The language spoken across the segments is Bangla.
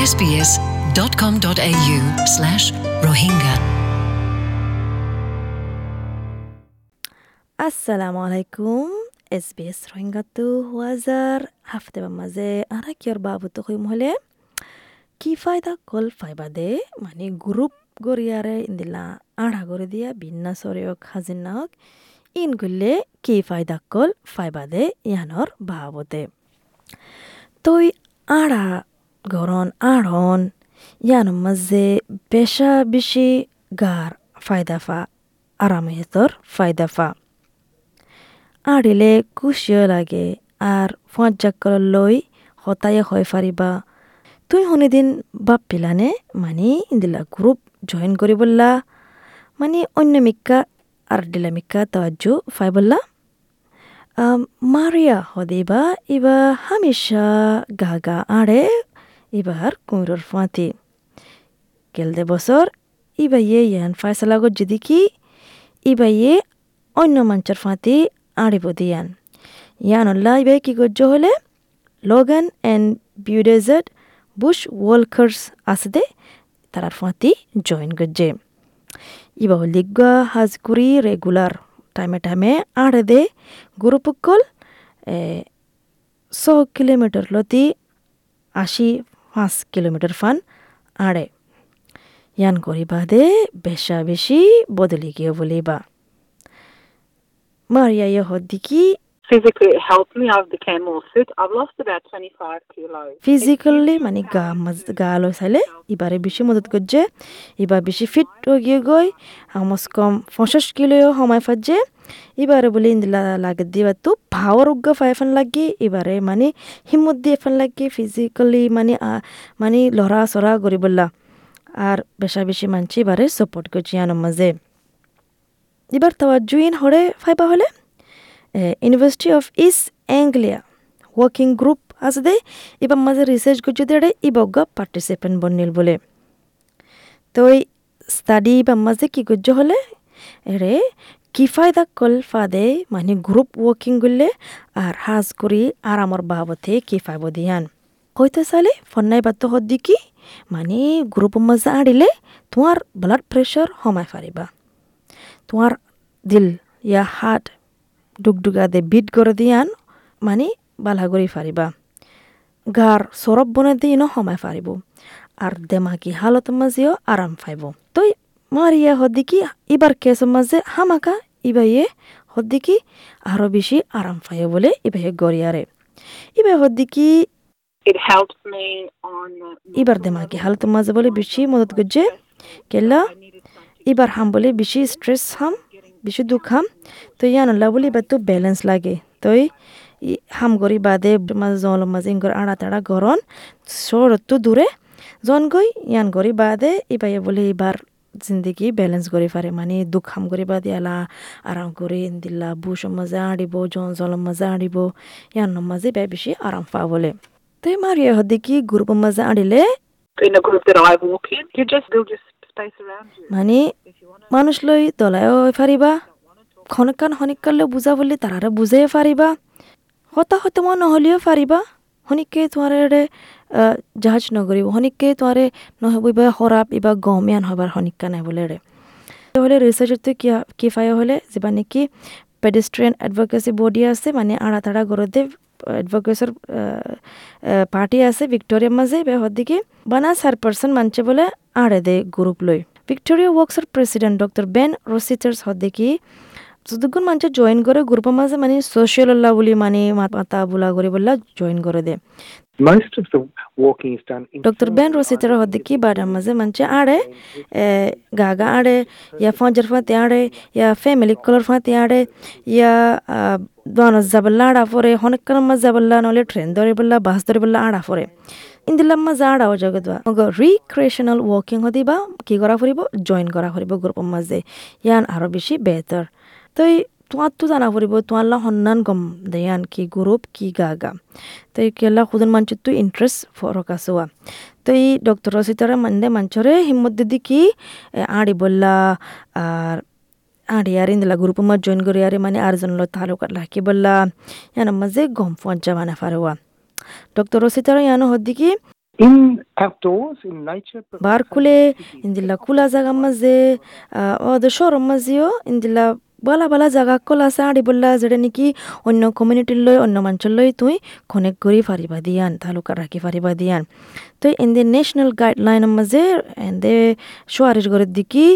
sbs.com.au slash rohingya assalomu alaykum sbs rohingatu huazar hafte ba maze ara kiyor babutu huy muhole কি ফায়দা কল ফাইবা দে মানে গ্রুপ গরিয়ারে ইন্দিলা আড়া করে দিয়া বিন্না সরিয়ক হাজিন নাহক ইন গুললে কি ফায়দা কল ফাইবা দে ইয়ানর ভাবতে তই আড়া গরন আড়ন ইয়ান মাঝে বেশা বেশি গার ফায়দাফা আরামেতর ফায়দাফা আড়িলে কুশিও লাগে আর ফাঁচ জাক্কর লই হতায়ে হয় ফারিবা তুই দিন বাপ পিলানে মানে ইন্দিলা গ্রুপ জয়েন করি বললা মানে অন্য মিক্কা আর ডিলা মিক্কা তাওয়াজ্জু ফাই বললা মারিয়া হদিবা ইবা হামিশা গাগা আড়ে ইবার কুমরোর ফাঁতি কেলদে বছর ইবা ইয়ে ইয়ান ফায়সালা যদি কি ইবা ইয়ে অন্য মাঞ্চর ফাঁতি আড়িব দিয়ান। ইয়ানুল্লাহ ইবে কি গজ্জ হলে? Logan and Beaudesert Bush Walkers আছে তারার ফাঁতি জয়েন গজ্জে। ইবা লিগা হাজকুরি রেগুলার, টাইমে টাইমে আড়ে দে গুরুপকল ছ কিলোমিটার লতি আশি পাঁচ কিলোমিটার ফান আড়ে। ইয়ান করিবা দে বেশা বেশি বদলি গিয়ে বলিবা। মারিয়া ইহদিকি Physically, it helped me. I became more fit. I've lost about 25 kilos. Physically মানে গা মাজ গা লই চাইলে ইবারে বেশি মদত করছে এবার বেশি ফিট হয়ে গিয়ে গই আমস কম পঞ্চাশ কিলো সময় ফাজে এবারে বলে ইন্দিলা লাগে দিবা তো ভাওয়ার উগ্গা ফাইফান লাগে এবারে মানে হিম্মত দিয়ে ফান লাগে ফিজিক্যালি মানে মানে লড়া চড়া করিবলা আর বেশা বেশি মানছি এবারে সাপোর্ট করছি আনার মাঝে এবার তাওয়া জুইন হরে ফাইবা হলে University of East Anglia working group আছে দে এবার মাঝে রিসার্চ করছে দেড়ে ইবগা পার্টিসিপেন্ট বনিল বলে। তো ওই স্টাডি বা মাঝে কি করছে হলে? এরে কি ফায়দা কল ফাদে মানে গ্রুপ ওয়ার্কিং করলে আর হাজ করি আর আমার বাবতে কি ফাইব দিয়ান। হইতে চালে ফন্নাই বাত্য হদ্দি কি? মানে গ্রুপ মাঝে আড়িলে তোমার ব্লাড প্রেশার কমাই পারিবা তোমার দিল ইয়া হার্ট ডুগডুগাদে বিট করে দিয়ান মানে বালা কৰি ফারিবা। গার সরব বনে দিনও সময় ফারিব আর দেমাকি হালত মাঝেও আরাম ফাইব। তই মারিয়া হদ্দিকি ইবার কেস মাঝে হামাকা ইবাইয়ে হদ্দিকি আরও বেশি আরাম ফাইব বলে ইবাইয়ে গড়িয়ারে। ইবাই হদ্দিকি. ইবার দেমাকি হালত মাঝে বলে বেশি মদত করছে কেলা ইবার হাম বলে বেশি স্ট্রেস হাম। বেশি দুঃখ হাম তো ইয়ানুল্লাহ বলে এবার তো ব্যালেন্স লাগে। তই হাম গরি বাদে মাঝে জল মাঝে ইঙ্গর আড়া তাড়া গরন সরতো দূরে জন গই ইয়ান গরি বাদে ইবাই বলে এবার জিন্দগি ব্যালেন্স কৰি পারে মানে দুঃখ হাম কৰি বাদে আলা আরাম করে দিল্লা বুশ মাঝে আড়িব জন জল মাঝে আড়িব ইয়ান মাঝে বে বেশি আরাম পা বলে। তো মারিয়া হদি কি গ্রুপ মাঝে আড়িলে In a group that I walk in, you just build your space around you. মানে মানুষ লৈ দলায়ও ফাৰিবা খনকান হনিকালে বুঝা বলি তারারে বুঝাই ফারিবা, হতা হতে মন নহলেও ফাৰিবা হনিকে তোমাৰে জাহাজ নগরিব হনিকে নহ'ব ইবা খরাপ ইবা গমিয়ান হবার শনিকা নাই বোলেৰে হলে ৰিচাৰ্জতে কি কি ফাই হলে, যিবা নাকি পেডেস্ট্রিয়ান অ্যাডভোকেসি বডি আছে মানে আড়া তাড়া গরদে অ্যাডভোকেসর পার্টি আছে ভিক্টোরিয়ার মাঝে, বেহর দিকে। বানা সার পার্সন মানছে বলে আড়ে দে গ্রুপ লই। ভিক্টোরিয়া ওয়ার্কসর প্রেসিডেন্ট ডক্টর বেন রসিচার্স হদিকে যতক্ষণ মানুষ জয়েন করে গ্রুপের মাঝে মানে সোশ্যাল আল্লাহ বলি মানে মাতা বুলা করে বললা জয়েন করে দে ডক্টর বেন রসিতার হদিকি বাড়ার মাঝে মানছে আড়ে গাগা আড়ে ইয়া ফঞ্জর ফাঁতে আড়ে ইয়া ফ্যামিলি কলর ফাঁতে আড়ে ইয়া দোয়ানো যাবল্লা আড়া পরে হনেক মাঝে যাবল্লা নহলে ট্রেন ধরে বললা বাস ধরে বললা আড়া পরে ইন্দিলাম মাঝে আড়াও জগত মগ রিক্রিয়েশনাল ওয়াকিং হদিবা কি করা ফুরিব জয়েন করা ফুরিব গ্রুপের মাঝে ইয়ান আরও বেশি বেহতর তই তোমার তো জানা ফুরিব তোমার সন্ধান গম দেয়ান কি গ্রুপ কি গাগা তো কেলা খুদন মানচুর তো ইন্টারেস্ট ফরক আসোয়া তো এই ডক্টর রসিতারা মানদে মাঞ্চরে হিম্মত দিদি কি আড়ি বললা আর আড়ি আর ইন্দলা গ্রুপ মা জয়েন করি আরে মানে আরজন লো তালুকাত লাকি বললা ইয়ান মাঝে গম ফঞ্জা মানে ফারোয়া ডক্টর রসিতারা ইয়ানো হদ্দি কি bar kule indilla kula zaga maze ওদের শহর মাঝেও ইন্দিলা বালা বালা জাগা কল আছে আড়ি বললা যেটা নাকি অন্য কমিউনিটির লই, অন্য মানুষের লই তুই কনেক্ট করি ফারিবা দিয়ান তালুকা রাখি ফারিবা দিয়ান। তো ইন্দি ন্যাশনাল গাইডলাইনের মাঝে এন্দে সোয়ারিশ গড়ের দিকে,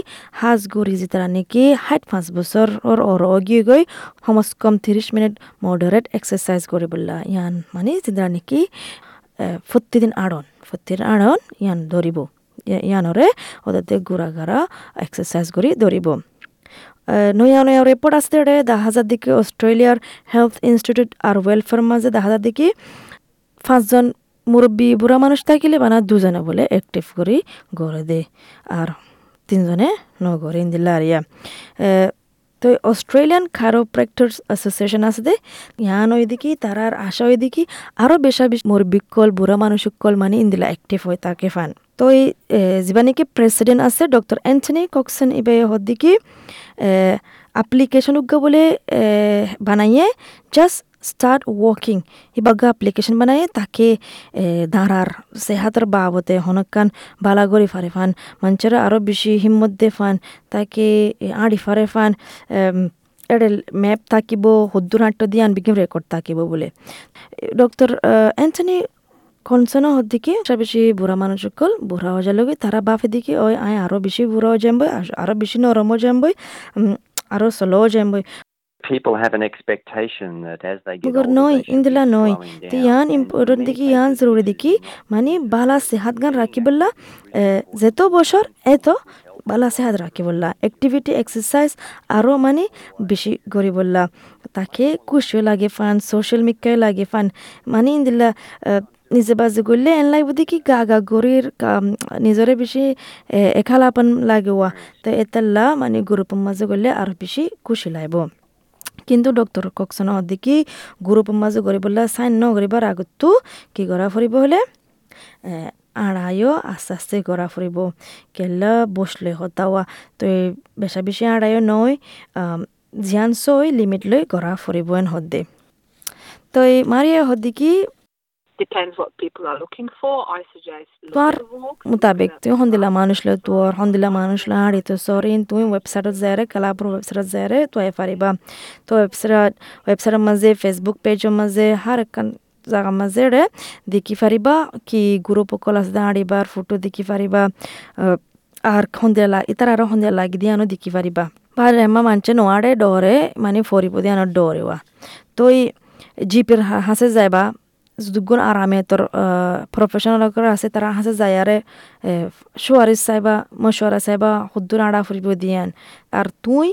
হাজ গড়ি যেতারা নাকি, হাইট পাঁচ বছর ওর ওর অগিয়ে গই, সমস কম তিরিশ মিনিট মডারেট এক্সারসাইজ করে বললা ইয়ান। মানে যেতারা নাকি প্রতিদিন আড়ন প্রতিদিন আড়ন ইয়ান ধরিব। ইয়ানরে ওদের ঘোরা ঘাড়া এক্সারসাইজ করি ধরিব। নয়া নয়া রিপোর্ট আসতে দেখা যার দিকে অস্ট্রেলিয়ার হেলথ ইনস্টিটিউট আর ওয়েলফেয়ার মাঝে দেখা যার দিকে পাঁচজন মুরব্বী বুড়া মানুষ থাকিলে বানা দুজনে বলে অ্যাক্টিভ করি গড়ে দে। আর তিনজনে নগরে ইন্দিল্লা আর ইয়া তো অস্ট্রেলিয়ান খারোপ্রেক্টর্স অ্যাসোসিয়েশন আছে দে ইহান ইয়ান ওইদিকে তারার আশা ওইদিকে আরও বেশা বেশ মুরব্বিকল বুড়া মানুষকল মানে ইন্দিলা অ্যাক্টিভ হয় তাকে ফান। তো এই যিবানিকি প্রেসিডেন্ট আছে ডক্টর এন্থনি কক্সন ইবে হদ্দিকি অ্যাপ্লিকেশন উগ্গা বলে বানাইয়ে জাস্ট স্টার্ট ওয়াকিং ইবাগা অ্যাপ্লিকেশন বানাইয়ে তাকে দাঁড়ার সেহাতের বাবতে হনকান বালাগরি ফারে ফান মানুষেরা আরও বেশি হিম্মত দে ফান তাকে আড়ি ফারে ফান এডে ম্যাপ থাকিব হদ্দুর হাঁট্ট দিয়ে আনবিকিম রেকর্ড থাকিব বলে ডক্টর অ্যান্থনি কনসেন হদ্দিকে বেশি বুড়া মানুষ সকল বুড়া হয়ে যালে তারা বাপে দিকে ওই আয় আরও বেশি বুড়া হয়ে যাম আরও বেশি নরম হয়ে যাম আরও স্লো হয়ে যাম people have an expectation that as they get Bugar older, noy, they should indila be Ti yan And important many diki yan zaruri diki mani bala sehat gan rakiballa যেতো বছর এত বালা সেহাত রাখিবল্লা অ্যাক্টিভিটি এক্সারসাইজ আরও মানে বেশি করিবল্লা তাকে খুশিও লাগে ফান সোশ্যাল মিডিয়ায় লাগে ফান মানে ইন্দিল্লা নিজে বাজে করলে এন লাগব দেখি গা গা গরির নিজরে বেশি এখালাপন লাগেওয়া। তো এতাল্লা মানে গ্রুপের মাঝে করলে আরও বেশি খুশি লাগব। কিন্তু ডক্টর ককসন অদিকি গ্রুপের মাঝে গরিবল্লা সাইন ন করিবার আগতো কি করা ফুরিব হলে? আড়াইও আস্তে আস্তে করা ফুরিব। কেলা বসলে হতাওয়া। তো বেশা বেশি আড়াইও নয় জিয়ান সই লিমিট লৈ করা ফুরিব এন হদ্দে। তো এই মারিয়া হদ্দিকি Depends what people are looking for. I suggest তোর longer walks. মোতাবেক তুই হন্দিলা মানুষলে তোর হন্দিলা মানুষলা হাড়ি তো সরিন তুই ওয়েবসাইটত যায়রে কালাপুর ওয়েবসাইটত যায়রে তুই পারিবা তো ওয়েবসাইট ওয়েবসাইটের মাঝে ফেসবুক পেজের মাঝে হার একান জাগা মাঝে রে দেখি পারিবা কি গ্রুপ অকল আছে হাঁড়িবার ফটো দেখি পারিবা আর সন্ধিয়া ইতার আৰু সন্ধিয়া লাগি দিয়ে আনো দেখি পারিবা বা এমা মানছে নোয়ারে ডরে মানে ফরিব দিয়ে আনো ডরেওয়া তো জিপের হাসে যাইবা যদুগুণ আরামে তোর প্রফেশনাল আছে তারা হাসে যায় আরে সোয়ারিস চাইবা মশওয়ারা চাইবা সুদ্দুর আড়া ফুরিব দিয়ান আর তুই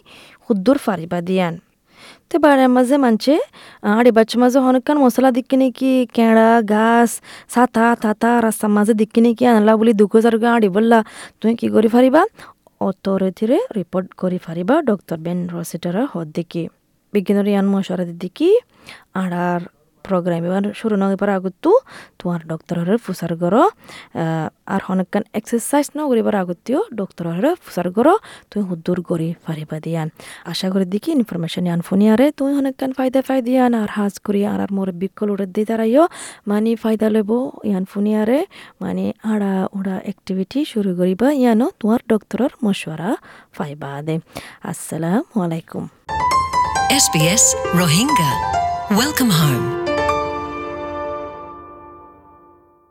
সুদ্দুর ফারিবা দিয়ান তো বারে মাঝে মানছে আড়ি বাচ্চা মাঝে অনেকক্ষণ মশলা দিকে নাকি কেঁড়া গাছ সাতা তাতা রাস্তার মাঝে দিকে নাকি আনলা বলি দুঃখ চারগা আড়ি বললা তুই কি করি ফারিবা অথরিটিরে রিপোর্ট করি ফারিবা ডক্টর বেন রসিটার হদ দেখি বিজ্ঞানের ইয়ান মশওয়ারা দিকে আড়ার program এবার শুরু নগিবার আগতো তোমার ডক্টরের ফুসার গর আর অনেকখান এক্সারসাইজ ন করিবার আগতেও ডক্টরের ফুসার গর তুই হুদ্দুর করি পারিবা দিয়ান আশা করি দেখি ইনফরমেশন ইয়ান ফোনিয়ারে তুই অনেকখান ফায়দা ফাই দিয়ান আর হাজ করি আর আর মোর বিকল উড়ে দি তারাইও মানে ফায়দা লব ইয়ান ফোনিয়ারে মানে আড়া উড়া অ্যাক্টিভিটি শুরু করিবা ইয়ানো তোমার ডক্টরের মশওয়ারা ফাইবা দে আসসালামু আলাইকুম SBS Rohingya. Welcome home.